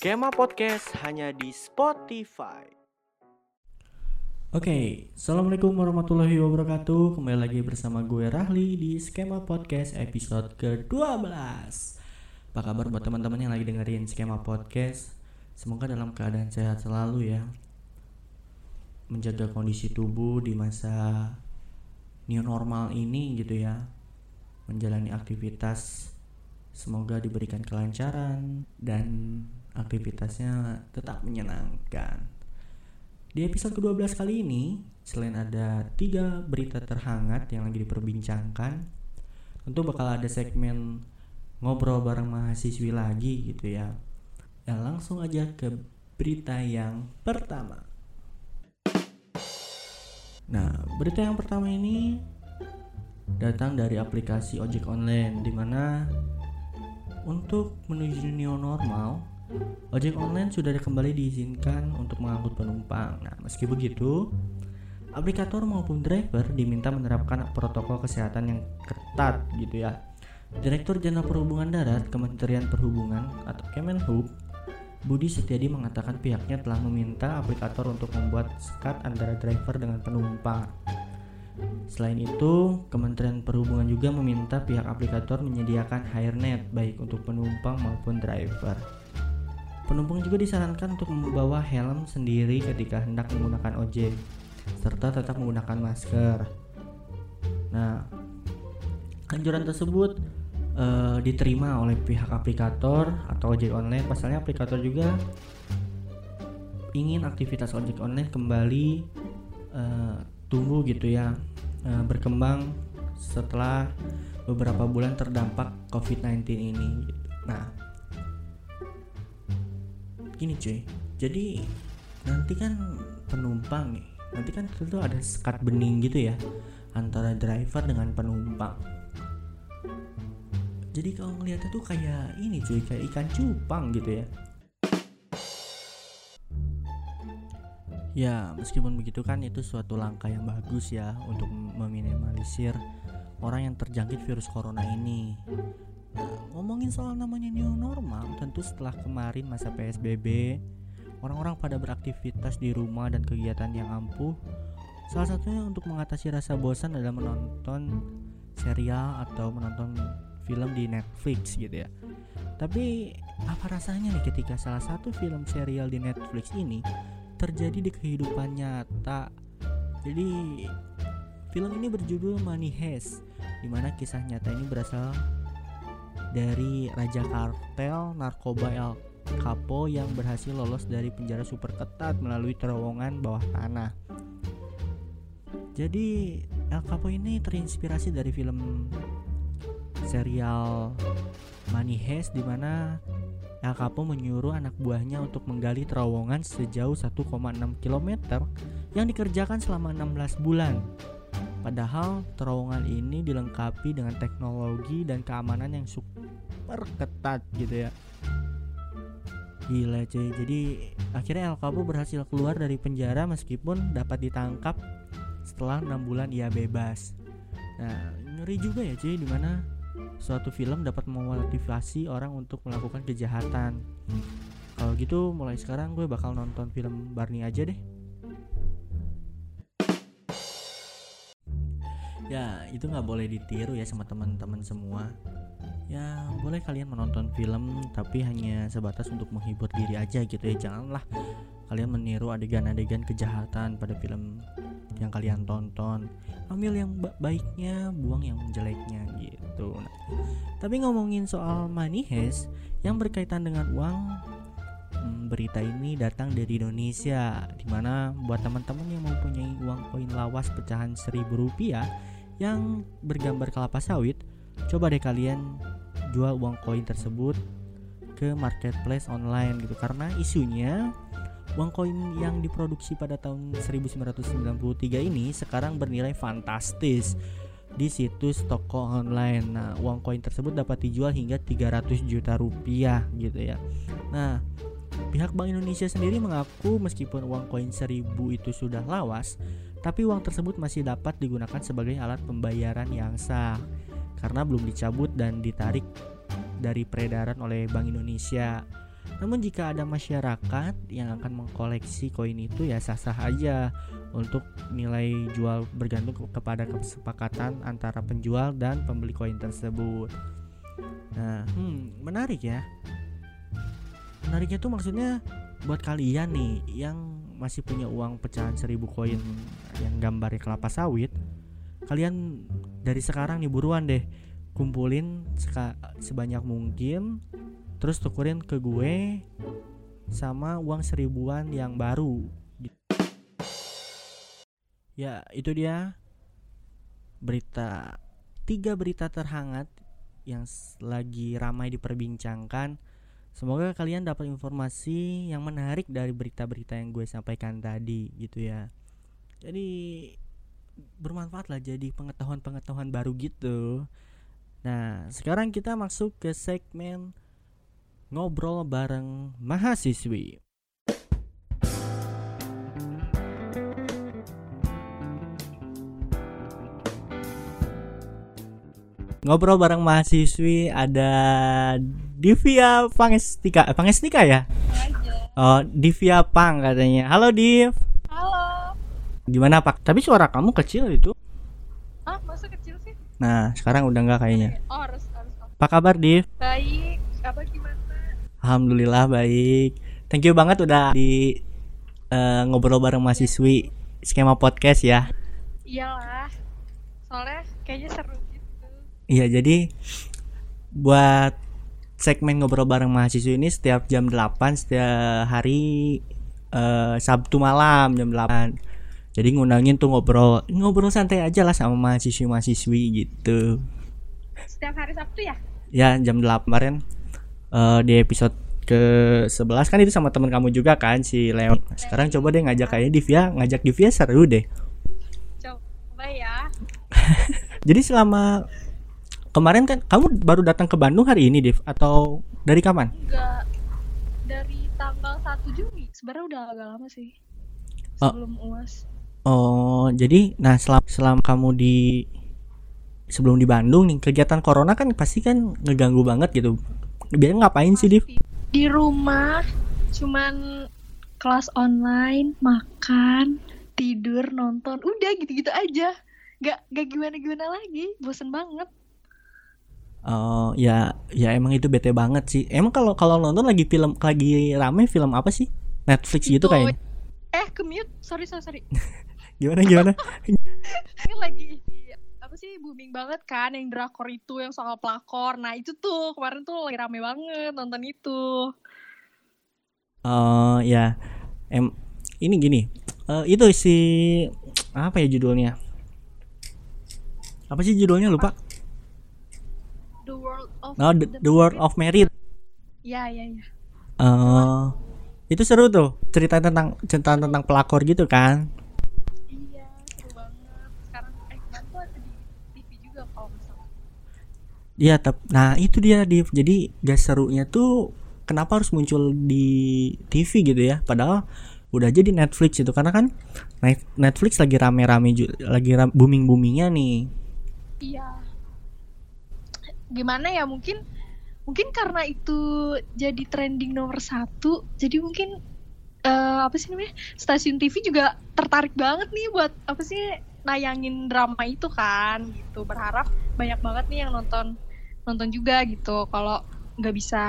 Skema Podcast hanya di Spotify. Oke, Assalamualaikum warahmatullahi wabarakatuh. Kembali lagi bersama gue Rahli di Skema Podcast episode ke-12 Apa kabar buat teman-teman yang lagi dengerin Skema Podcast? Semoga dalam keadaan sehat selalu ya. Menjaga kondisi tubuh di masa new normal ini gitu ya Menjalani aktivitas Semoga diberikan kelancaran dan aktivitasnya tetap menyenangkan. Di episode ke-12 kali ini, selain ada tiga berita terhangat yang lagi diperbincangkan, tentu bakal ada segmen ngobrol bareng mahasiswi lagi gitu ya. Ya langsung aja ke berita yang pertama. Nah, berita yang pertama ini datang dari aplikasi ojek online di mana untuk menuju new normal Ojek online sudah kembali diizinkan untuk mengangkut penumpang. Nah, meski begitu, aplikator maupun driver diminta menerapkan protokol kesehatan yang ketat gitu ya. Direktur Jenderal Perhubungan Darat Kementerian Perhubungan atau Kemenhub Budi Setiadi mengatakan pihaknya telah meminta aplikator untuk membuat sekat antara driver dengan penumpang. Selain itu, Kementerian Perhubungan juga meminta pihak aplikator menyediakan hairnet baik untuk penumpang maupun driver. Penumpang juga disarankan untuk membawa helm sendiri ketika hendak menggunakan ojek, serta tetap menggunakan masker. Nah, anjuran tersebut uh, diterima oleh pihak aplikator atau ojek online. Pasalnya aplikator juga ingin aktivitas ojek online kembali uh, tumbuh gitu ya, uh, berkembang setelah beberapa bulan terdampak COVID-19 ini. Nah, gini cuy jadi nanti kan penumpang nanti kan tentu ada sekat bening gitu ya antara driver dengan penumpang jadi kalau ngeliatnya tuh kayak ini cuy kayak ikan cupang gitu ya Ya, meskipun begitu kan itu suatu langkah yang bagus ya untuk meminimalisir orang yang terjangkit virus corona ini. Nah, ngomongin soal namanya new normal, tentu setelah kemarin masa PSBB, orang-orang pada beraktivitas di rumah dan kegiatan yang ampuh. Salah satunya untuk mengatasi rasa bosan adalah menonton serial atau menonton film di Netflix gitu ya. Tapi apa rasanya nih ketika salah satu film serial di Netflix ini terjadi di kehidupan nyata? Jadi film ini berjudul Money Heist, di mana kisah nyata ini berasal dari Raja Kartel Narkoba El Capo yang berhasil lolos dari penjara super ketat melalui terowongan bawah tanah. Jadi El Capo ini terinspirasi dari film serial Money Heist di mana El Capo menyuruh anak buahnya untuk menggali terowongan sejauh 1,6 km yang dikerjakan selama 16 bulan. Padahal terowongan ini dilengkapi dengan teknologi dan keamanan yang super ketat gitu ya. Gila cuy. Jadi akhirnya El Capo berhasil keluar dari penjara meskipun dapat ditangkap setelah enam bulan ia bebas. Nah, ngeri juga ya cuy di mana suatu film dapat memotivasi orang untuk melakukan kejahatan. Kalau gitu mulai sekarang gue bakal nonton film Barney aja deh. ya itu nggak boleh ditiru ya sama teman-teman semua ya boleh kalian menonton film tapi hanya sebatas untuk menghibur diri aja gitu ya janganlah kalian meniru adegan-adegan kejahatan pada film yang kalian tonton. Ambil yang baiknya buang yang jeleknya gitu. Nah, tapi ngomongin soal money heist yang berkaitan dengan uang hmm, berita ini datang dari Indonesia di mana buat teman-teman yang mempunyai uang koin lawas pecahan seribu rupiah yang bergambar kelapa sawit, coba deh kalian jual uang koin tersebut ke marketplace online gitu. Karena isunya uang koin yang diproduksi pada tahun 1993 ini sekarang bernilai fantastis di situs toko online. Nah, uang koin tersebut dapat dijual hingga 300 juta rupiah gitu ya. Nah, Pihak Bank Indonesia sendiri mengaku meskipun uang koin 1000 itu sudah lawas, tapi uang tersebut masih dapat digunakan sebagai alat pembayaran yang sah karena belum dicabut dan ditarik dari peredaran oleh Bank Indonesia. Namun jika ada masyarakat yang akan mengkoleksi koin itu ya sah-sah aja untuk nilai jual bergantung kepada kesepakatan antara penjual dan pembeli koin tersebut. Nah, hmm, menarik ya. Menariknya tuh maksudnya buat kalian nih yang masih punya uang pecahan seribu koin yang gambarnya kelapa sawit, kalian dari sekarang nih buruan deh kumpulin sebanyak mungkin terus tukerin ke gue sama uang seribuan yang baru. Ya itu dia berita tiga berita terhangat yang lagi ramai diperbincangkan. Semoga kalian dapat informasi yang menarik dari berita-berita yang gue sampaikan tadi gitu ya. Jadi bermanfaat lah jadi pengetahuan-pengetahuan baru gitu. Nah sekarang kita masuk ke segmen ngobrol bareng mahasiswi. Ngobrol bareng mahasiswi ada Divya Pangestika, eh, Pangestika ya? Oh, Divya Pang katanya. Halo Div. Halo. Gimana Pak? Tapi suara kamu kecil itu. Ah, masa kecil sih? Nah, sekarang udah enggak kayaknya. Oh, harus harus. Apa kabar Div? Baik. Apa gimana? Alhamdulillah baik. Thank you banget udah di uh, ngobrol bareng mahasiswi skema podcast ya. Iyalah. Soalnya kayaknya seru gitu. Iya, jadi buat segmen ngobrol bareng mahasiswi ini setiap jam 8 setiap hari uh, Sabtu malam jam 8. Jadi ngundangin tuh ngobrol ngobrol santai aja lah sama mahasiswi-mahasiswi gitu. Setiap hari Sabtu ya? Ya, jam 8 kemarin uh, di episode ke 11 kan itu sama teman kamu juga kan si Leon. Sekarang coba deh ngajak kayak Divya, ngajak Divya seru deh. Coba ya. Jadi selama kemarin kan kamu baru datang ke Bandung hari ini, Div atau dari kapan? Enggak. Dari tanggal 1 Juni. Sebenarnya udah agak lama sih. Sebelum oh. UAS. Oh, jadi nah selama selama kamu di sebelum di Bandung nih kegiatan corona kan pasti kan ngeganggu banget gitu biar ngapain sih Div? Di rumah cuman kelas online, makan, tidur, nonton, udah gitu-gitu aja. Gak gak gimana-gimana lagi, bosen banget. Oh ya ya emang itu bete banget sih. Emang kalau kalau nonton lagi film lagi rame film apa sih? Netflix gitu kayaknya. Eh, kemute. Sorry, sorry, sorry. gimana gimana? kan lagi booming banget kan yang drakor itu yang soal pelakor. Nah itu tuh kemarin tuh lagi rame banget nonton itu. Oh uh, ya em ini gini. Uh, itu si apa ya judulnya? Apa sih judulnya? Lupa. The World of oh, the, the World of Merit. Ya ya ya. Uh, itu seru tuh cerita tentang cerita tentang pelakor gitu kan Iya, nah itu dia di jadi gas serunya tuh kenapa harus muncul di TV gitu ya? Padahal udah jadi Netflix itu karena kan Netflix lagi rame-rame lagi ram, booming-boomingnya nih. Iya. Gimana ya mungkin mungkin karena itu jadi trending nomor satu, jadi mungkin uh, apa sih namanya stasiun TV juga tertarik banget nih buat apa sih nayangin drama itu kan gitu berharap banyak banget nih yang nonton nonton juga gitu kalau nggak bisa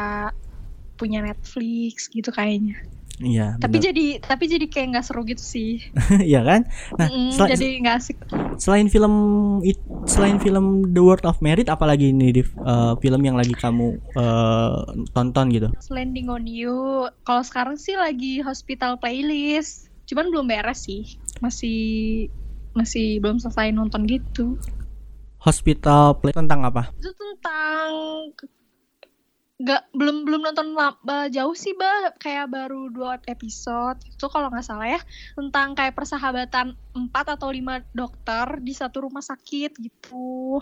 punya Netflix gitu kayaknya. Iya. Tapi bener. jadi tapi jadi kayak nggak seru gitu sih. Iya kan? Nah, mm, sel jadi nggak asik. Selain film selain film The World of Merit, apalagi ini di uh, film yang lagi kamu uh, tonton gitu? Landing on You. Kalau sekarang sih lagi Hospital Playlist. Cuman belum beres sih. Masih masih belum selesai nonton gitu. Hospital Play tentang apa? Itu tentang nggak belum belum nonton lama, jauh sih bah kayak baru dua episode. Itu kalau nggak salah ya tentang kayak persahabatan empat atau lima dokter di satu rumah sakit gitu.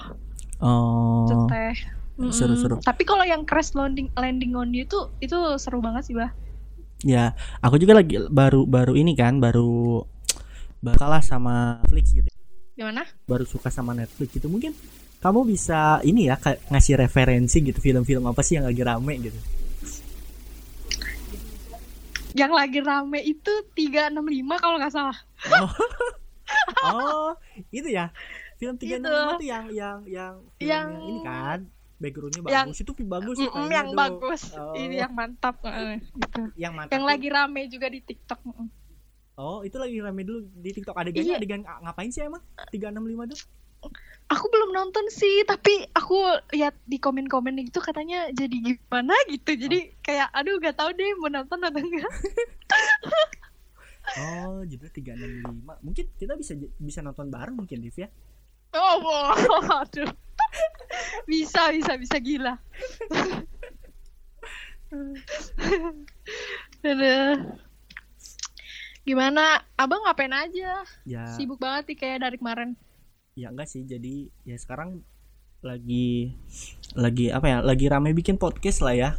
Oh. Itu teh. Seru-seru. Tapi kalau yang crash landing landing on you itu itu seru banget sih bah Ya, aku juga lagi baru baru ini kan, baru baru kalah sama Netflix gitu. Gimana? Baru suka sama Netflix gitu. Mungkin kamu bisa ini ya ngasih referensi gitu film-film apa sih yang lagi rame gitu. Yang lagi rame itu 365 kalau nggak salah. Oh, oh itu ya. Film 365 Itu. tuh yang yang yang film Yang- yang ini kan backgroundnya yang- bagus itu bagus kayaknya yang tuh. bagus. Oh. Ini yang mantap. gitu. yang mantap Yang lagi rame juga di TikTok. Oh, itu lagi rame dulu di TikTok adegannya Iya. adegan ngapain sih emang? 365 tuh? Aku belum nonton sih, tapi aku lihat di komen-komen itu katanya jadi gimana gitu. Jadi kayak aduh gak tahu deh mau nonton atau enggak. Oh, judulnya 365. Mungkin kita bisa bisa nonton bareng mungkin Div ya. Oh, wow. aduh. bisa, bisa, bisa gila. Aduh. Gimana? Abang ngapain aja? Ya, Sibuk banget nih kayak dari kemarin. ya enggak sih. Jadi ya sekarang lagi lagi apa ya? Lagi rame bikin podcast lah ya.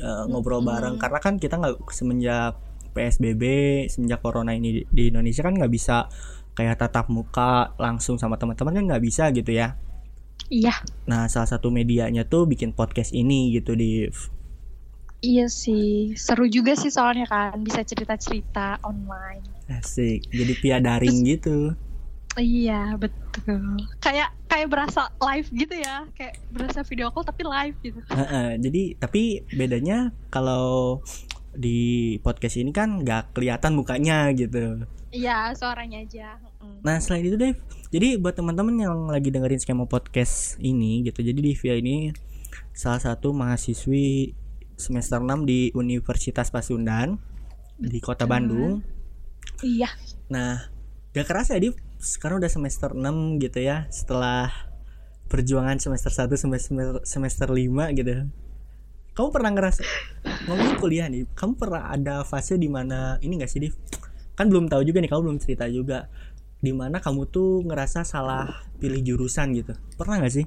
Eh, ngobrol Mm-mm. bareng karena kan kita nggak semenjak PSBB, semenjak corona ini di, di Indonesia kan nggak bisa kayak tatap muka langsung sama teman-teman kan nggak bisa gitu ya. Iya. Nah, salah satu medianya tuh bikin podcast ini gitu di Iya sih, seru juga sih soalnya kan bisa cerita-cerita online. Asik. Jadi via daring gitu. Iya, betul. Kayak kayak berasa live gitu ya, kayak berasa video call tapi live gitu. Heeh, jadi tapi bedanya kalau di podcast ini kan nggak kelihatan mukanya gitu. Iya, suaranya aja. Nah selain itu Dev, jadi buat teman-teman yang lagi dengerin skema podcast ini gitu, jadi Divya ini salah satu mahasiswi semester 6 di Universitas Pasundan di Kota. Bandung. Iya. Nah, gak kerasa ya Div, sekarang udah semester 6 gitu ya, setelah perjuangan semester 1 semester semester 5 gitu. Kamu pernah ngerasa ngomongin kuliah nih, kamu pernah ada fase di mana ini gak sih Div? Kan belum tahu juga nih, kamu belum cerita juga di mana kamu tuh ngerasa salah pilih jurusan gitu. Pernah gak sih?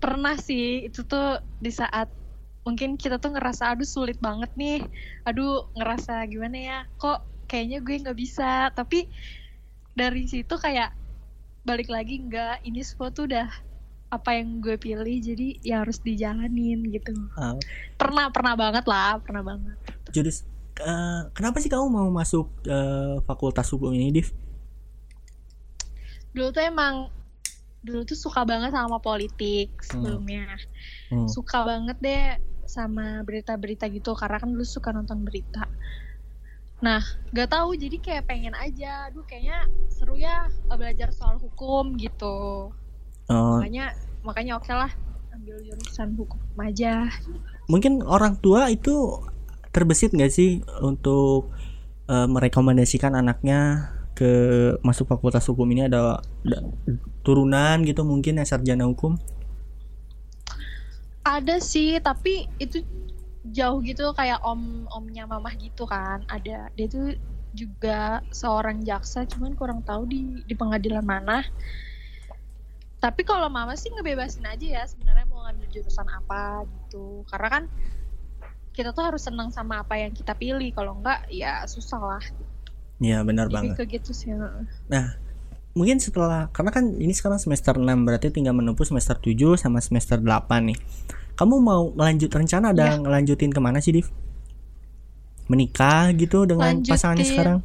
Pernah sih itu tuh di saat mungkin kita tuh ngerasa aduh sulit banget nih. Aduh, ngerasa gimana ya? Kok kayaknya gue nggak bisa. Tapi dari situ kayak balik lagi enggak ini semua tuh udah apa yang gue pilih jadi ya harus dijalanin gitu. Ah, Pernah pernah banget lah, pernah banget. jurus eh, kenapa sih kamu mau masuk eh, fakultas hukum ini, Div? Dulu tuh emang dulu tuh suka banget sama politik sebelumnya. Hmm. suka banget deh sama berita-berita gitu karena kan dulu suka nonton berita. Nah, gak tahu jadi kayak pengen aja, aduh kayaknya seru ya eh, belajar soal hukum gitu. Oh, Makanya makanya oke lah ambil jurusan hukum aja. mungkin orang tua itu terbesit nggak sih untuk eh, merekomendasikan anaknya ke masuk fakultas hukum ini ada, ada turunan gitu mungkin yang sarjana hukum Ada sih, tapi itu jauh gitu kayak om omnya mamah gitu kan. Ada dia tuh juga seorang jaksa, cuman kurang tahu di di pengadilan mana. Tapi kalau mama sih ngebebasin aja ya sebenarnya mau ngambil jurusan apa gitu. Karena kan kita tuh harus senang sama apa yang kita pilih. Kalau enggak ya susah lah. ya benar banget gitu sih. Mungkin setelah karena kan ini sekarang semester 6 berarti tinggal menempuh semester 7 sama semester 8 nih kamu mau melanjut rencana ada Iya. ngelanjutin ke mana sih Div? menikah gitu dengan Lanjutin. pasangannya sekarang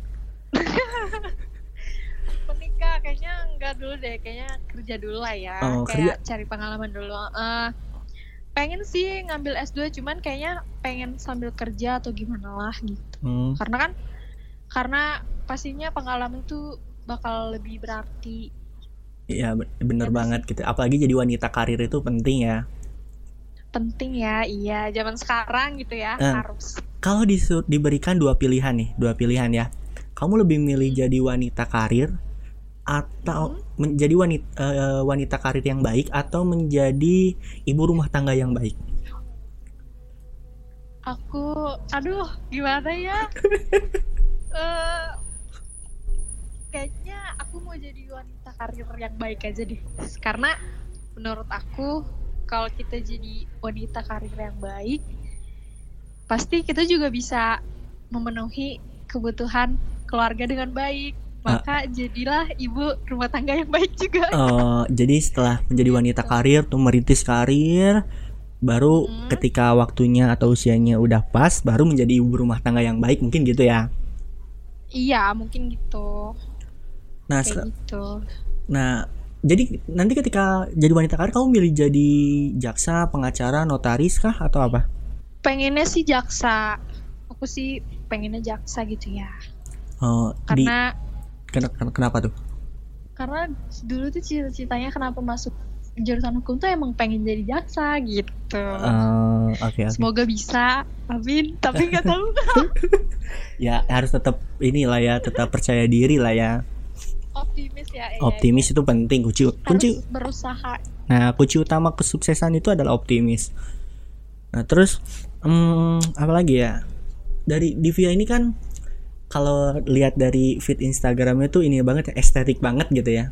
Menikah kayaknya enggak dulu deh, kayaknya kerja dulu lah ya. Oh, kayak cari pengalaman dulu. Eh, pengen sih ngambil S2 cuman kayaknya pengen sambil kerja atau gimana lah gitu. Hmm, Karena kan karena pastinya pengalaman itu bakal lebih berarti. Iya be- bener Ya, banget gitu apalagi jadi wanita karir itu penting ya Penting ya, iya zaman sekarang gitu ya, Eh. harus. kalau disu- diberikan dua pilihan nih dua pilihan ya kamu lebih milih Hmm. jadi wanita karir atau menjadi wanita eh, wanita karir yang baik atau menjadi ibu rumah tangga yang baik Aku aduh, gimana ya? Eh kayaknya aku mau jadi wanita karir yang baik aja deh. Karena menurut aku kalau kita jadi wanita karir yang baik pasti kita juga bisa memenuhi kebutuhan keluarga dengan baik. Maka jadilah ibu rumah tangga yang baik juga. Eh, jadi setelah menjadi wanita karir tuh merintis karir baru Hmm. ketika waktunya atau usianya udah pas baru menjadi ibu rumah tangga yang baik mungkin gitu ya. Iya, mungkin gitu. Nah, Kayak gitu. nah jadi nanti ketika jadi wanita karir kamu milih jadi jaksa, pengacara, notaris kah atau apa? Pengennya sih jaksa. Aku sih pengennya jaksa gitu ya. Di Karena ken- ken- kenapa tuh? karena dulu tuh cita-citanya kenapa masuk jurusan hukum tuh emang pengen jadi jaksa gitu. Eh, Oke oke. Semoga bisa, amin. Tapi nggak tahu. Ya harus tetap inilah ya, tetap percaya diri lah ya. Optimis ya. iya, Optimis itu penting kunci iya. kunci Harus berusaha. Nah, kunci utama kesuksesan itu adalah optimis. Nah, terus hmm, apa lagi ya? Dari Divya ini kan kalau lihat dari feed Instagramnya tuh ini banget ya, estetik banget gitu ya.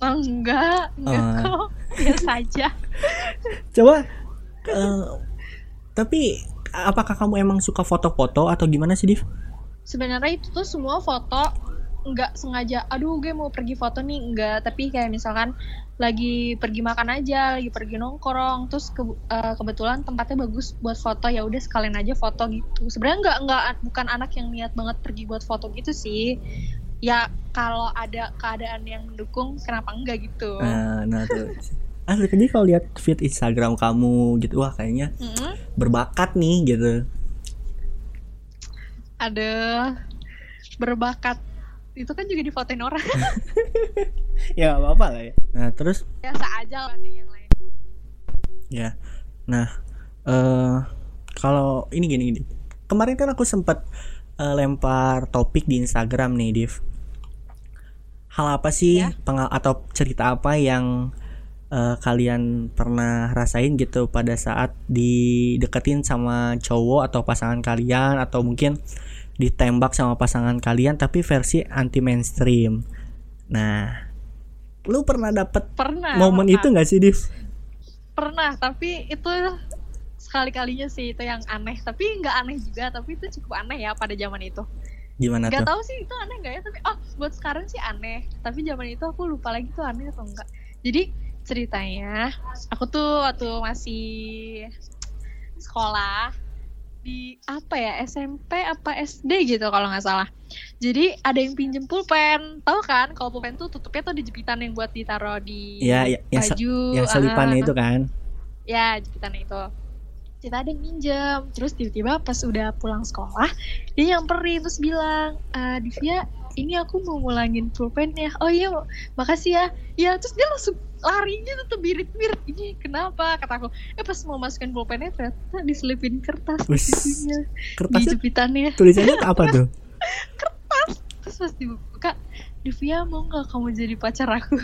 Oh, enggak, enggak Oh. kok. Biasa aja. Coba eh, tapi apakah kamu emang suka foto-foto atau gimana sih, Div? Sebenarnya itu tuh semua foto nggak sengaja aduh gue mau pergi foto nih enggak tapi kayak misalkan lagi pergi makan aja lagi pergi nongkrong terus ke- eh, kebetulan tempatnya bagus buat foto ya udah sekalian aja foto gitu sebenarnya nggak nggak bukan anak yang niat banget pergi buat foto gitu sih ya kalau ada keadaan yang mendukung kenapa enggak gitu Nah, nah tuh. Ah, jadi kalau lihat feed Instagram kamu gitu, wah kayaknya Mm-mm. berbakat nih gitu. ada berbakat itu kan juga difotoin orang ya, nggak apa-apa lah ya. Nah, terus biasa aja lah nih yang lain Ya. Nah, eh kalau ini gini gini. Kemarin kan aku sempat eh, lempar topik di Instagram nih, Div. Hal apa sih Ya. pengal atau cerita apa yang eh, kalian pernah rasain gitu pada saat dideketin sama cowok atau pasangan kalian atau mungkin ditembak sama pasangan kalian tapi versi anti mainstream. Nah, lu pernah dapet pernah momen pernah. itu nggak sih, Div? pernah tapi itu sekali kalinya sih itu yang aneh tapi nggak aneh juga tapi itu cukup aneh ya pada zaman itu Gimana nggak tuh? tahu sih itu aneh nggak ya tapi oh buat sekarang sih aneh tapi zaman itu aku lupa lagi tuh aneh atau enggak jadi ceritanya aku tuh waktu masih sekolah di apa ya SMP apa SD gitu kalau nggak salah. Jadi ada yang pinjem pulpen tahu kan? Kalau pulpen tuh tutupnya tuh di jepitan yang buat ditaruh di Ya, ya, yang baju yang selipannya ah, itu kan? Ya jepitan itu. Kita ada yang minjem terus tiba-tiba pas udah pulang sekolah dia nyamperin terus bilang "Eh, Divya ini aku mau ngulangin pulpennya. Oh iya makasih ya. Ya terus dia langsung lari gitu tuh birit-birit ini kenapa? Kata aku. Eh pas mau masukin pulpennya ternyata diselipin kertas di Wis, sisinya, di kertasnya jepitannya. tulisannya apa tuh? Terus pas dibuka Divya mau nggak kamu jadi pacar aku?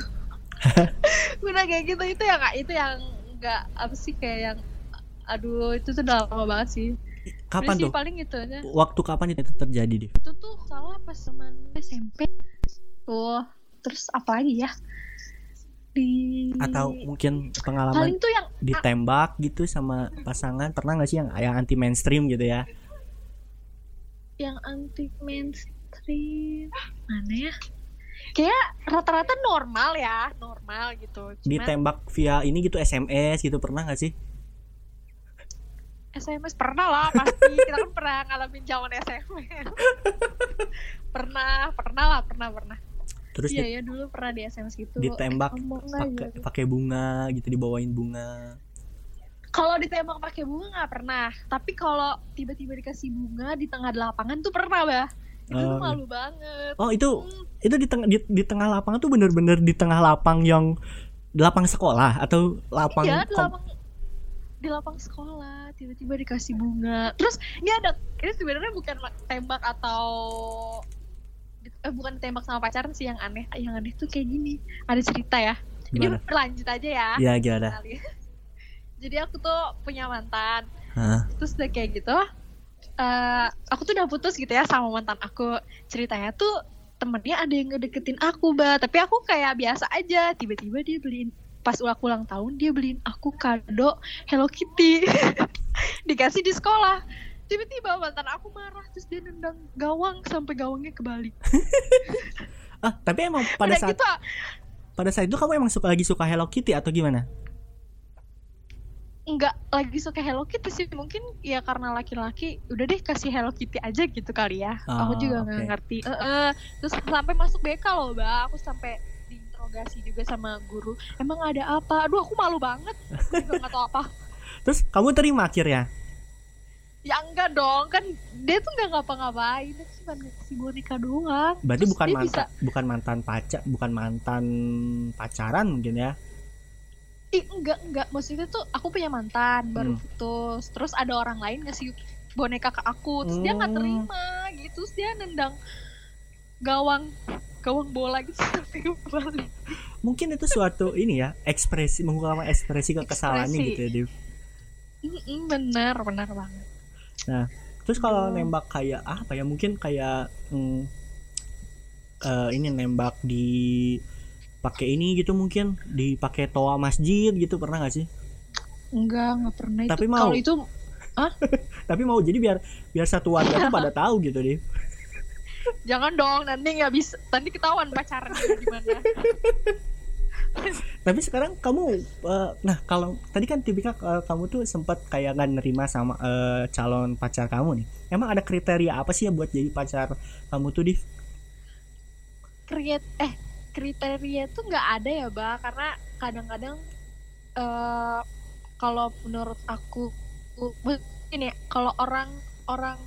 Udah kayak gitu. Itu yang itu yang nggak apa sih kayak yang aduh itu tuh udah lama banget sih. Kapan Udah sih tuh? paling itu aja. Waktu kapan itu terjadi deh itu tuh salah pas zaman SMP tuh terus apa lagi ya di atau mungkin pengalaman paling tuh yang ditembak gitu sama pasangan. Pernah nggak sih yang yang anti mainstream gitu ya? Yang anti mainstream mana ya? Kayak rata-rata normal ya normal gitu. Cuman ditembak via ini gitu SMS gitu. Pernah nggak sih? SMS pernah lah pasti. Kita kan pernah ngalamin zaman SMS pernah pernah lah pernah pernah terus iya di- ya dulu pernah di SMS gitu ditembak Eh, pakai aja. pakai bunga gitu dibawain bunga. Kalau ditembak pakai bunga nggak pernah tapi kalau tiba-tiba dikasih bunga di tengah lapangan tuh pernah bah. Itu tuh Oh, malu banget. Oh itu Hmm, itu di tengah di, di tengah lapangan tuh bener-bener di tengah lapang yang di lapang sekolah atau lapang iya di lapang di lapang sekolah tiba-tiba dikasih bunga. Terus ini ada ini sebenarnya bukan tembak atau eh, bukan tembak sama pacaran sih yang aneh. Yang aneh tuh kayak gini. Ada cerita ya. Ini gimana? berlanjut aja ya. Ya gimana? Jadi aku tuh punya mantan. Hah? terus udah kayak gitu eh aku tuh udah putus gitu ya sama mantan aku. Ceritanya tuh temennya ada yang ngedeketin aku ba. Tapi aku kayak biasa aja. Tiba-tiba dia beliin pas ulang ulang tahun dia beliin aku kado Hello Kitty. Dikasih di sekolah tiba-tiba mantan aku marah terus dia nendang gawang sampai gawangnya kebalik. Ah tapi emang pada Udah saat gitu pada saat itu kamu emang suka lagi suka Hello Kitty atau gimana? Nggak lagi suka Hello Kitty sih mungkin ya karena laki-laki udah deh kasih Hello Kitty aja gitu kali ya. Oh, aku juga nggak oke. ngerti. Eh, eh. terus sampai masuk BK loh mbak. Aku sampai diinterogasi juga sama guru. Emang ada apa? Aduh aku malu banget. Aku juga nggak tahu apa. Terus kamu terima akhirnya ya enggak dong kan dia tuh nggak ngapa-ngapain dia cuma ngasih boneka doang. Berarti Terus bukan mantan bisa- bukan mantan pacar bukan mantan pacaran mungkin ya? Ih, enggak enggak. Maksudnya tuh aku punya mantan baru Hmm. putus. Terus ada orang lain ngasih boneka ke aku. Terus dia nggak Hmm. terima gitu. Terus dia nendang gawang gawang bola gitu. Sampai mungkin itu suatu ini ya ekspresi mengungkapkan ekspresi kekesalannya gitu ya Div. Benar benar banget terus kalau Hmm. nembak kayak apa ya? Mungkin kayak hmm, eh, ini nembak di pakai ini gitu mungkin dipakai toa masjid gitu pernah gak sih? Enggak enggak pernah. Tapi itu mau. kalau itu tapi mau jadi biar biar satu warga tuh pada tahu gitu deh jangan dong nanti nggak bisa nanti ketahuan pacaran gimana tapi sekarang kamu eh, nah kalau tadi kan tipikal eh, kamu tuh sempat kayak nggak nerima sama eh, calon pacar kamu nih emang ada kriteria apa sih ya buat jadi pacar kamu tuh Div? kriet eh kriteria tuh nggak ada ya ba karena kadang-kadang eh kalau menurut aku ini kalau orang orang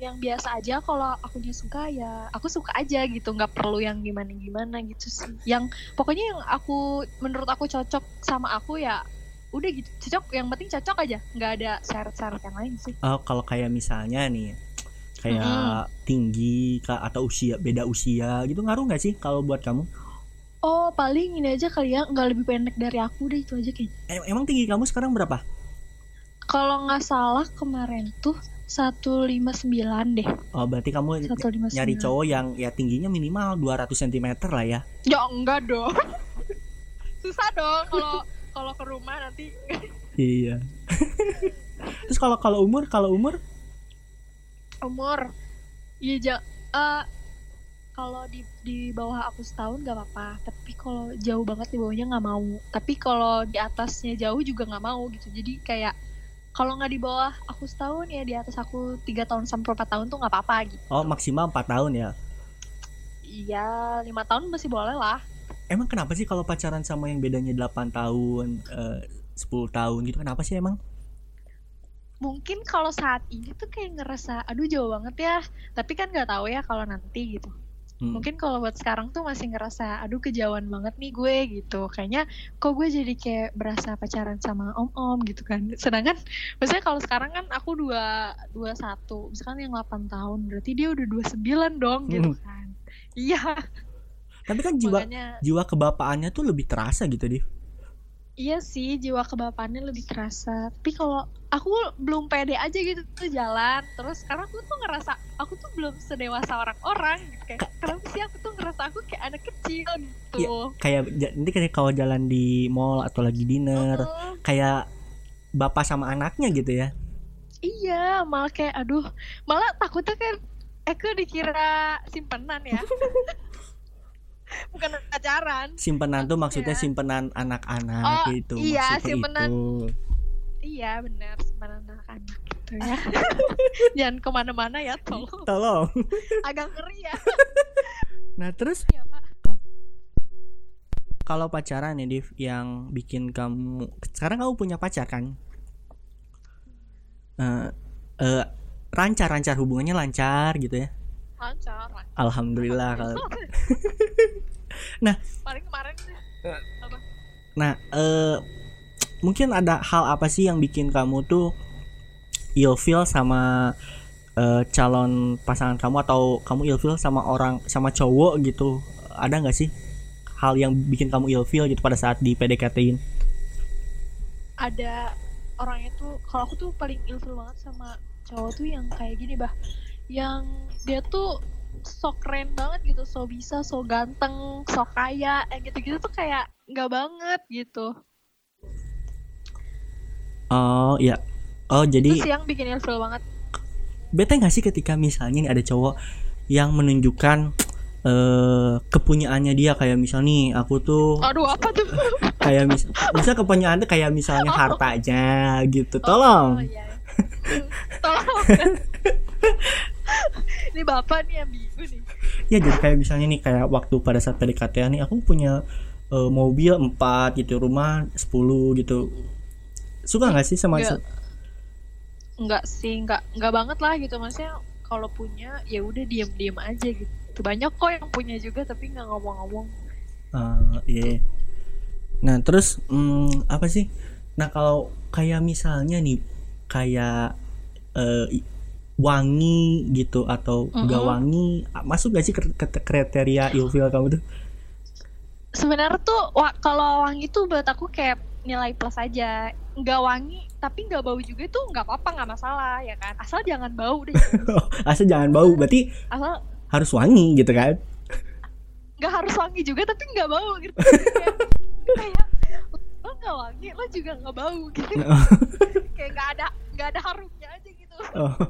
yang biasa aja kalau akunya suka ya aku suka aja gitu. Nggak perlu yang gimana gimana gitu sih. Yang pokoknya yang aku menurut aku cocok sama aku ya udah gitu. Cocok yang penting cocok aja. Nggak ada syarat-syarat yang lain sih. Oh, kalau kayak misalnya nih kayak Mm-mm. tinggi atau usia beda usia gitu ngaruh nggak sih kalau buat kamu? Oh paling ini aja kali ya nggak lebih pendek dari aku deh itu aja kayaknya. Em- emang tinggi kamu sekarang berapa? Kalau nggak salah kemarin tuh 159 deh. oh berarti kamu ny- 159. nyari cowok yang ya tingginya minimal 200 cm lah ya Ya enggak dong. Susah dong kalau kalau ke rumah nanti iya terus kalau kalau umur kalau umur umur. Iya ja eh, kalau di di bawah aku setahun gak apa-apa, tapi kalau jauh banget di bawahnya nggak mau. Tapi kalau di atasnya jauh juga nggak mau gitu. Jadi kayak kalau nggak di bawah aku setahun ya di atas aku tiga tahun sampai empat tahun tuh nggak apa-apa gitu. oh maksimal 4 tahun ya Iya lima tahun masih boleh lah. Emang kenapa sih kalau pacaran sama yang bedanya 8 tahun, eh, 10 tahun gitu kenapa sih emang? mungkin kalau saat ini tuh kayak ngerasa aduh jauh banget ya tapi kan nggak tahu ya kalau nanti gitu Hmm. mungkin kalau buat sekarang tuh masih ngerasa aduh kejauhan banget nih gue gitu kayaknya kok gue jadi kayak berasa pacaran sama om om gitu kan sedangkan maksudnya kalau sekarang kan aku dua dua satu misalkan yang 8 tahun berarti dia udah dua sembilan dong gitu Hmm. kan iya Tapi kan jiwa makanya jiwa kebapaannya tuh lebih terasa gitu, Div. Iya sih, jiwa kebapaannya lebih terasa. Tapi kalau aku belum pede aja gitu tuh jalan. Terus karena aku tuh ngerasa aku tuh belum sedewasa orang-orang. Gitu. Kayak, kenapa sih aku tuh ngerasa aku kayak anak kecil gitu. Kayak ja- nanti kayak kalau jalan di mall atau lagi dinner, Heeh. kayak bapak sama anaknya gitu ya. iya, malah kayak aduh, malah takutnya kan aku dikira simpenan ya. Bukan pacaran. Simpenan tuh maksudnya Iya. simpenan anak-anak Oh, gitu. iya, maksudnya simpenan. itu. Iya benar, simpenan anak-anak gitu ya. Jangan ke mana-mana ya, tolong. Tolong. Agak ngeri ya. Nah, terus Iya pak. kalau pacaran nih, Div, yang bikin kamu sekarang kamu punya pacar kan? Eh eh, lancar-lancar hubungannya lancar gitu ya. Lancar, lancar. Alhamdulillah kalau nah paling kemarin sih Nah, eh mungkin ada hal apa sih yang bikin kamu tuh ilfeel sama eh, calon pasangan kamu atau kamu ilfeel sama orang sama cowok gitu? Ada nggak sih hal yang bikin kamu ilfeel gitu pada saat di PDKT-in? ada orangnya tuh kalau aku tuh paling ilfil banget sama cowok tuh yang kayak gini bah yang dia tuh sok keren banget gitu so bisa so ganteng so kaya yang gitu-gitu tuh kayak nggak banget gitu Oh iya, Oh jadi Itu sih yang bikin ilfil banget. bete nggak sih ketika misalnya nih ada cowok yang menunjukkan eh kepunyaannya dia kayak misal nih aku tuh Aduh apa tuh? kayak mis misal kepunyaannya kayak misalnya hartanya gitu tolong Oh, iya. Tolong. Ini bapak nih yang bingung nih. ya jadi kayak misalnya nih kayak waktu pada saat PDKT nih aku punya eh, mobil 4 gitu rumah 10 gitu suka nggak sih sama Nggak. Enggak sih, enggak enggak banget lah gitu maksudnya kalau punya ya udah diam-diam aja gitu. Banyak kok yang punya juga tapi nggak ngomong-ngomong. Eh, iya nah terus hmm, apa sih nah kalau kayak misalnya nih kayak i- wangi gitu atau enggak Mm-mm. wangi masuk gak sih ke, kriteria ilfil kamu tuh Sebenarnya tuh wa- kalau wangi tuh buat aku kayak nilai plus aja. Nggak wangi tapi nggak bau juga itu nggak apa-apa nggak masalah ya kan. Asal jangan bau deh. asal jangan bau berarti Asal harus wangi gitu kan nggak harus wangi juga tapi nggak bau gitu. kayak, kayak lo nggak wangi lo juga nggak bau gitu. kayak nggak ada nggak ada harumnya aja gitu. Oh.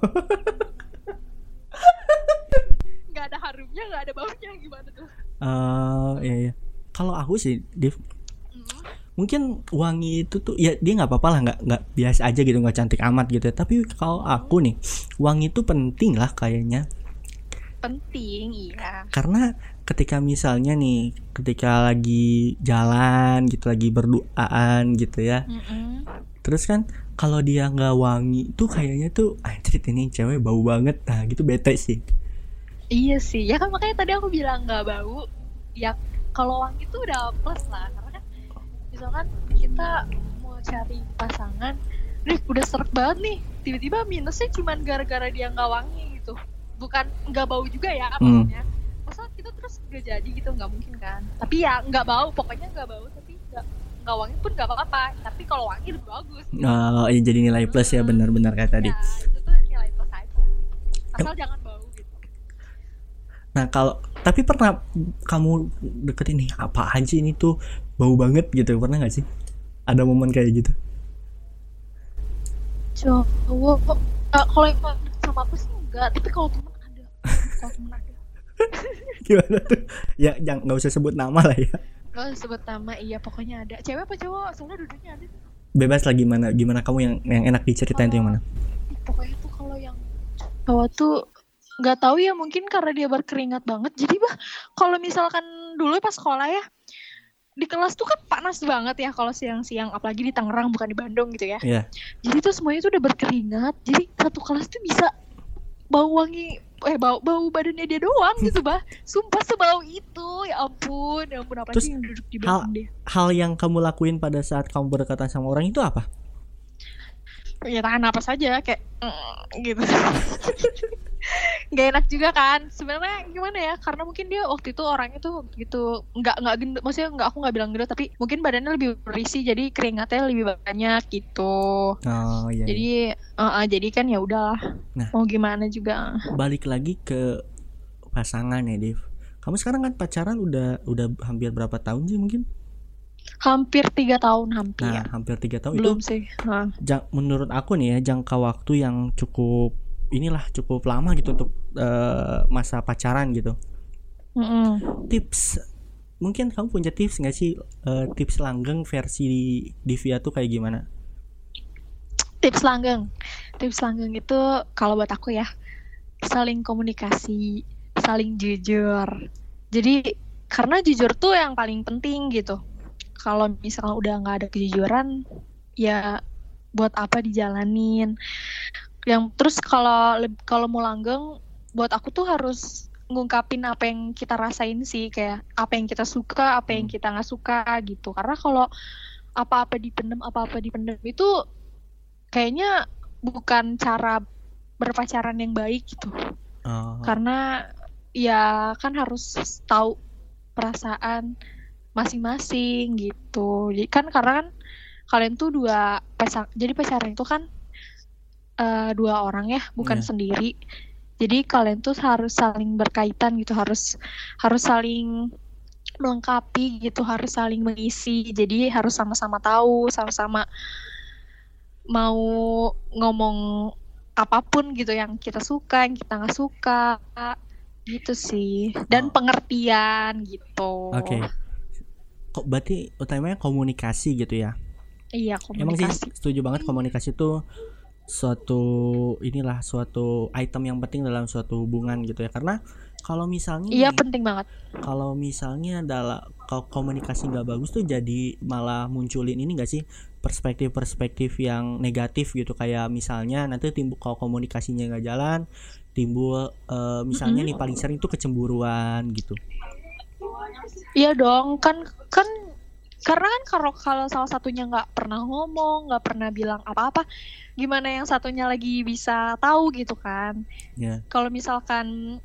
Nggak ada harumnya nggak ada baunya gimana tuh? Eh, iya, iya. kalau aku sih Div Hmm. mungkin wangi itu tuh ya dia nggak apa-apa lah nggak nggak biasa aja gitu nggak cantik amat gitu tapi kalau aku nih wangi itu penting lah kayaknya penting iya karena ketika misalnya nih ketika lagi jalan gitu lagi berduaan gitu ya Mm-mm. terus kan kalau dia nggak wangi tuh kayaknya tuh anjir ini cewek bau banget. Nah gitu bete sih. Iya sih. Ya kan makanya tadi aku bilang nggak bau. Ya kalau wangi tuh udah plus lah. Karena kan misalkan kita mau cari pasangan nih udah serak banget nih. Tiba-tiba minusnya cuman gara-gara dia nggak wangi gitu. Bukan nggak bau juga ya Hmm. maksudnya. Masa kita terus gak jadi gitu? Nggak mungkin kan? Tapi ya nggak bau. Pokoknya nggak bau tapi nggak nggak wangi pun nggak apa-apa tapi kalau wangi lebih bagus Oh, iya, jadi nilai plus ya benar-benar kayak tadi ya itu tuh nilai plus aja asal jangan bau gitu Nah kalau tapi pernah kamu deketin nih apa aja ini tuh bau banget gitu pernah nggak sih? Ada momen kayak gitu? cowok eh, kalau yang sama aku sih enggak tapi kalau temen ada kalau temen ada Gimana tuh? Ya jangan nggak usah sebut nama lah ya. Gak usah sebut nama iya pokoknya ada. Cewek apa cowok? Soalnya duduknya ada. Bebas lah gimana gimana kamu yang yang enak diceritain tuh yang mana? Pokoknya tuh kalau yang cowok tuh nggak tahu ya mungkin karena dia berkeringat banget. Jadi bah kalau misalkan dulu pas sekolah ya di kelas tuh kan panas banget ya kalau siang-siang apalagi di Tangerang bukan di Bandung gitu ya. Iya. jadi tuh semuanya tuh udah berkeringat. Jadi satu kelas tuh bisa bau wangi eh bau bau badannya dia doang gitu bah. Sumpah sebau itu. Ya ampun ya ampun apalagi Terus, yang duduk di hal- belakang dia. Hal yang kamu lakuin pada saat kamu berdekatan sama orang itu apa? ya tahan apa saja kayak "Mm," gitu nggak enak juga kan sebenarnya gimana ya karena mungkin dia waktu itu orangnya tuh gitu nggak nggak gendut maksudnya nggak aku nggak bilang gendut tapi mungkin badannya lebih berisi jadi keringatnya lebih banyak gitu Oh iya. iya. jadi eh, eh, jadi kan ya udahlah Nah. mau gimana juga Balik lagi ke pasangan ya, Dev. Kamu sekarang kan pacaran udah udah hampir berapa tahun sih mungkin? hampir tiga tahun hampir Nah, hampir tiga tahun belum itu sih ja- menurut aku nih ya jangka waktu yang cukup inilah cukup lama gitu untuk eh, masa pacaran gitu. Mm-mm. Tips mungkin kamu punya tips nggak sih eh, tips langgeng versi Divya tuh kayak gimana? tips langgeng tips langgeng itu kalau buat aku ya saling komunikasi saling jujur jadi karena jujur tuh yang paling penting gitu kalau misalkan udah nggak ada kejujuran ya buat apa dijalanin yang terus kalau kalau mau langgeng buat aku tuh harus ngungkapin apa yang kita rasain sih kayak apa yang kita suka apa yang Hmm. kita nggak suka gitu. Karena kalau apa-apa dipendem apa-apa dipendem itu kayaknya bukan cara berpacaran yang baik gitu. Oh, karena ya kan harus tahu perasaan masing-masing gitu. Jadi kan karena kan kalian tuh dua pacar jadi pacaran itu kan eh, dua orang ya bukan Iya. sendiri jadi kalian tuh harus saling berkaitan gitu harus harus saling melengkapi gitu harus saling mengisi jadi harus sama-sama tahu sama-sama mau ngomong apa pun gitu yang kita suka yang kita nggak suka gitu sih dan Oh. pengertian gitu Oke. Kok berarti utamanya komunikasi gitu ya? iya Emang sih komunikasi setuju banget komunikasi itu suatu inilah suatu item yang penting dalam suatu hubungan gitu ya. Karena kalau misalnya iya penting banget. kalau misalnya adalah kalau komunikasi nggak bagus tuh jadi malah munculin ini gak sih? Perspektif-perspektif yang negatif gitu. Kayak misalnya nanti timbul kalau komunikasinya nggak jalan timbul eh, misalnya nih paling sering tuh kecemburuan gitu. Iya dong kan kan karena kan kalau kalau salah satunya nggak pernah ngomong nggak pernah bilang apa-apa gimana yang satunya lagi bisa tahu gitu kan? Ya kalau misalkan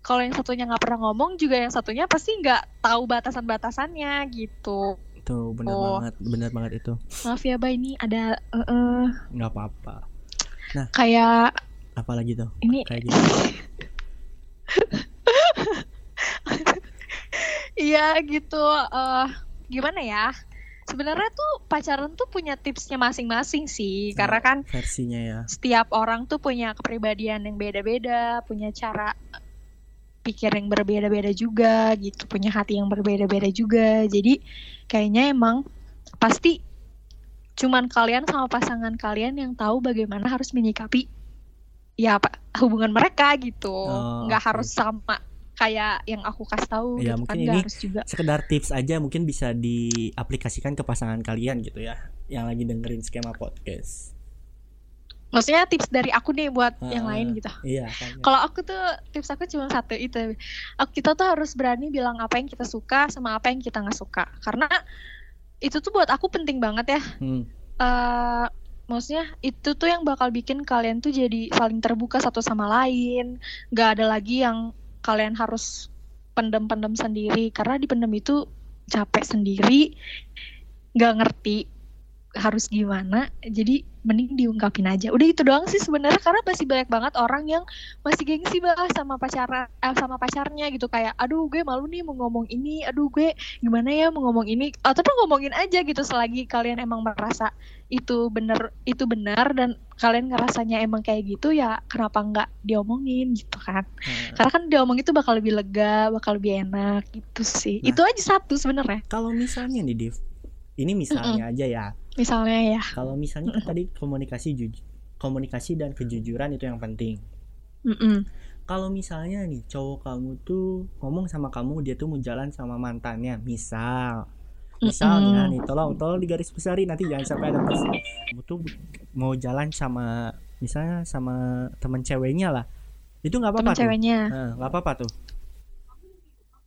kalau yang satunya nggak pernah ngomong juga yang satunya pasti nggak tahu batasan-batasannya gitu. Itu bener Oh. banget bener banget itu. Maaf ya Bay ini ada nggak apa-apa. Kayak apalagi tuh? Ini kayak gitu iya gitu eh gimana ya sebenarnya tuh pacaran tuh punya tipsnya masing-masing sih karena kan versinya ya setiap orang tuh punya kepribadian yang beda-beda, punya cara pikir yang berbeda-beda juga gitu, punya hati yang berbeda-beda juga. Jadi kayaknya emang pasti cuman kalian sama pasangan kalian yang tahu bagaimana harus menyikapi ya apa hubungan mereka gitu. Oh, Nggak oke. harus sama kayak yang aku kasih tahu Ya, gitu mungkin kan ini harus juga. sekedar tips aja mungkin bisa diaplikasikan ke pasangan kalian gitu ya yang lagi dengerin skema podcast Maksudnya tips dari aku nih buat yang Ah, lain gitu. iya kan Kalau aku tuh tips aku cuma satu itu. Aku kita tuh harus berani bilang apa yang kita suka sama apa yang kita nggak suka. Karena itu tuh buat aku penting banget ya. Hmm, eh maksudnya itu tuh yang bakal bikin kalian tuh jadi saling terbuka satu sama lain. Gak ada lagi yang kalian harus pendem-pendem sendiri. Karena dipendem itu capek sendiri, gak ngerti harus gimana. Jadi mending diungkapin aja. Udah itu doang sih sebenarnya karena masih banyak banget orang yang masih gengsi bahas sama pacara eh, sama pacarnya gitu kayak aduh gue malu nih mau ngomong ini, aduh gue gimana ya mau ngomong ini atau tuh ngomongin aja gitu selagi kalian emang merasa itu bener itu benar dan kalian ngerasanya emang kayak gitu ya kenapa nggak diomongin gitu kan nah, karena kan diomong itu bakal lebih lega bakal lebih enak gitu sih Nah. itu aja satu sebenarnya kalau misalnya nih Div ini misalnya aja ya misalnya ya. Kalau misalnya kan tadi komunikasi komunikasi dan kejujuran itu yang penting. Mm-mm. kalau misalnya nih cowok kamu tuh ngomong sama kamu dia tuh mau jalan sama mantannya. Misal. Misalnya Mm-mm. nih tolong tolong digaris besarin nanti jangan sampai ada pers kamu tuh mau jalan sama misalnya sama teman ceweknya lah. Itu nggak apa-apa tuh. ceweknya. Nah, nggak apa-apa tuh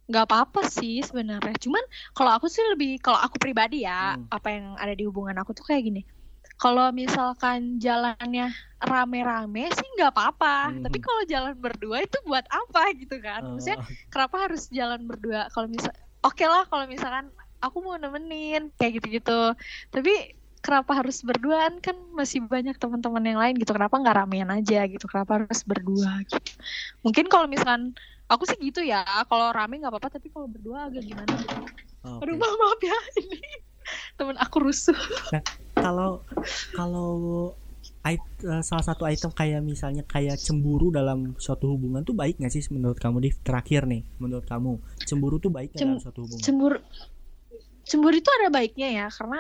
nggak apa-apa sih sebenarnya. Cuman kalau aku sih lebih kalau aku pribadi ya Hmm. apa yang ada di hubungan aku tuh kayak gini. Kalau misalkan jalannya rame-rame sih nggak apa-apa. Hmm. tapi kalau jalan berdua itu buat apa gitu kan? Maksudnya Oh, kenapa harus jalan berdua? Kalau misal oke lah kalau misalkan aku mau nemenin kayak gitu-gitu. Tapi kenapa harus berduaan? Kan masih banyak teman-teman yang lain gitu. Kenapa nggak ramean aja gitu? Kenapa harus berdua gitu? Mungkin kalau misalkan aku sih gitu ya kalau rame nggak apa-apa tapi kalau berdua agak gimana? Gitu oke. aduh maaf, maaf ya ini temen aku rusuh. Kalau kalau it- eh, salah satu item kayak misalnya kayak cemburu dalam suatu hubungan tuh baik nggak sih menurut kamu di terakhir nih menurut kamu. Cemburu tuh baik Cem- dalam suatu hubungan? cemburu cemburu itu ada baiknya ya karena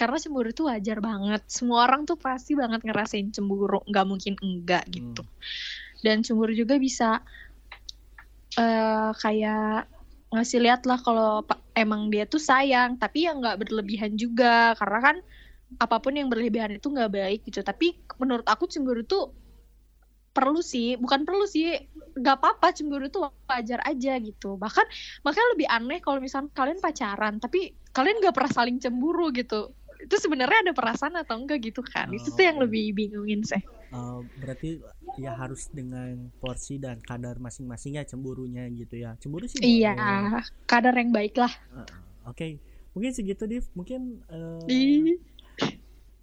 karena cemburu itu wajar banget. Semua orang tuh pasti banget ngerasain cemburu nggak mungkin enggak gitu. Dan cemburu juga bisa eh kayak ngasih lihat lah kalau emang dia tuh sayang tapi ya nggak berlebihan juga. Karena kan apa pun yang berlebihan itu nggak baik gitu. Tapi menurut aku cemburu tuh perlu sih bukan perlu sih nggak apa-apa cemburu tuh wajar aja gitu. Bahkan makanya lebih aneh kalau misalnya kalian pacaran tapi kalian nggak pernah saling cemburu gitu. Itu sebenarnya ada perasaan atau enggak gitu kan? Itu tuh yang Oh. lebih bingungin sih Eh, berarti ya harus dengan porsi dan kadar masing-masing ya cemburunya gitu ya cemburu sih iya boleh. kadar yang baik lah Eh, oke mungkin segitu Div mungkin Ih.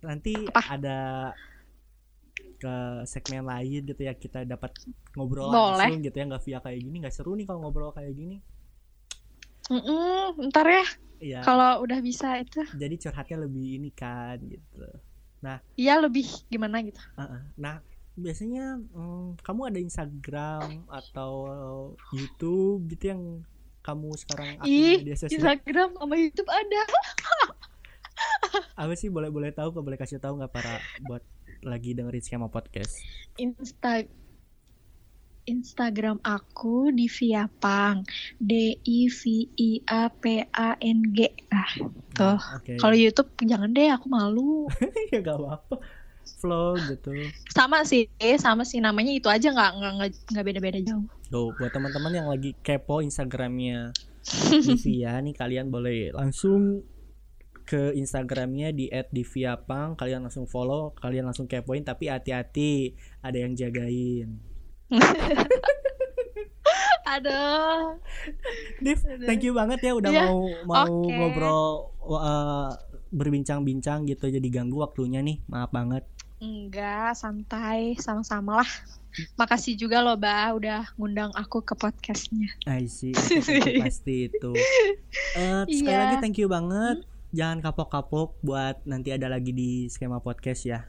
nanti Apa? ada ke segmen lain gitu ya kita dapat ngobrol Boleh. langsung gitu ya nggak via kayak gini nggak seru nih kalau ngobrol kayak gini Mm-mm, ntar ya Iya. kalau udah bisa itu jadi curhatnya lebih ini kan gitu Iya lebih gimana gitu. Uh-uh. Nah, biasanya mm, kamu ada Instagram atau YouTube gitu yang kamu sekarang aktif Ih, media sosial? Instagram sama YouTube ada. Apa sih boleh boleh tahu boleh kasih tahu nggak para buat lagi dengerin skema podcast? Insta Instagram aku di Viapang. D I V I A P A N G. Ah, tuh. Oke. Kalau YouTube jangan deh, aku malu. ya gak apa-apa. Vlog gitu. sama sih, sama sih namanya itu aja nggak nggak nggak- nggak beda-beda jauh. Tuh, buat teman-teman yang lagi kepo Instagramnya Divia nih kalian boleh langsung ke Instagramnya di @diviapang kalian langsung follow kalian langsung kepoin tapi hati-hati ada yang jagain Aduh. Div thank you banget ya udah Iya, mau mau oke. ngobrol uh, berbincang-bincang gitu jadi ganggu waktunya nih maaf banget Enggak, santai, sama-sama lah. Makasih juga loh, Ba, udah ngundang aku ke podcastnya. I see itu, pasti itu Eh, sekali Iya. lagi thank you banget jangan kapok-kapok buat nanti ada lagi di skema podcast ya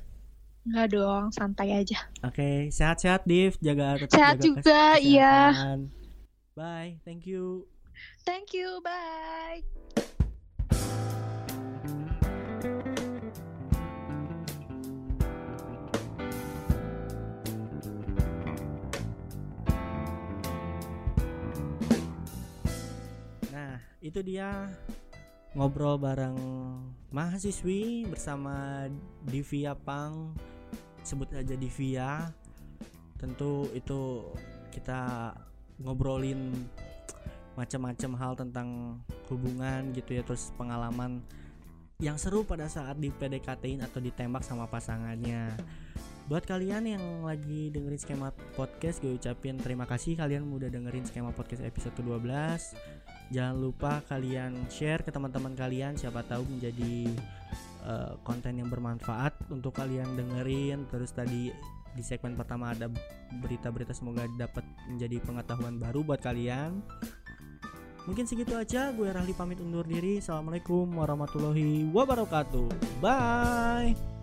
Enggak dong, santai aja. Oke, sehat-sehat Div, jaga tetap Sehat jaga juga, iya. Bye, thank you. Thank you, bye. Nah, itu dia ngobrol bareng mahasiswi bersama Divia Pang, sebut aja Divia. Tentu itu kita ngobrolin macam-macam hal tentang hubungan gitu ya, terus pengalaman yang seru pada saat di PDKT-in atau ditembak sama pasangannya. Buat kalian yang lagi dengerin skema podcast, gue ucapin terima kasih kalian udah dengerin skema podcast episode ke-12. Jangan lupa kalian share ke teman-teman kalian, siapa tahu menjadi eh, konten yang bermanfaat untuk kalian dengerin. Terus tadi di segmen pertama ada berita-berita semoga dapat menjadi pengetahuan baru buat kalian. Mungkin segitu aja, gue Rahli pamit undur diri. Assalamualaikum warahmatullahi wabarakatuh. Bye.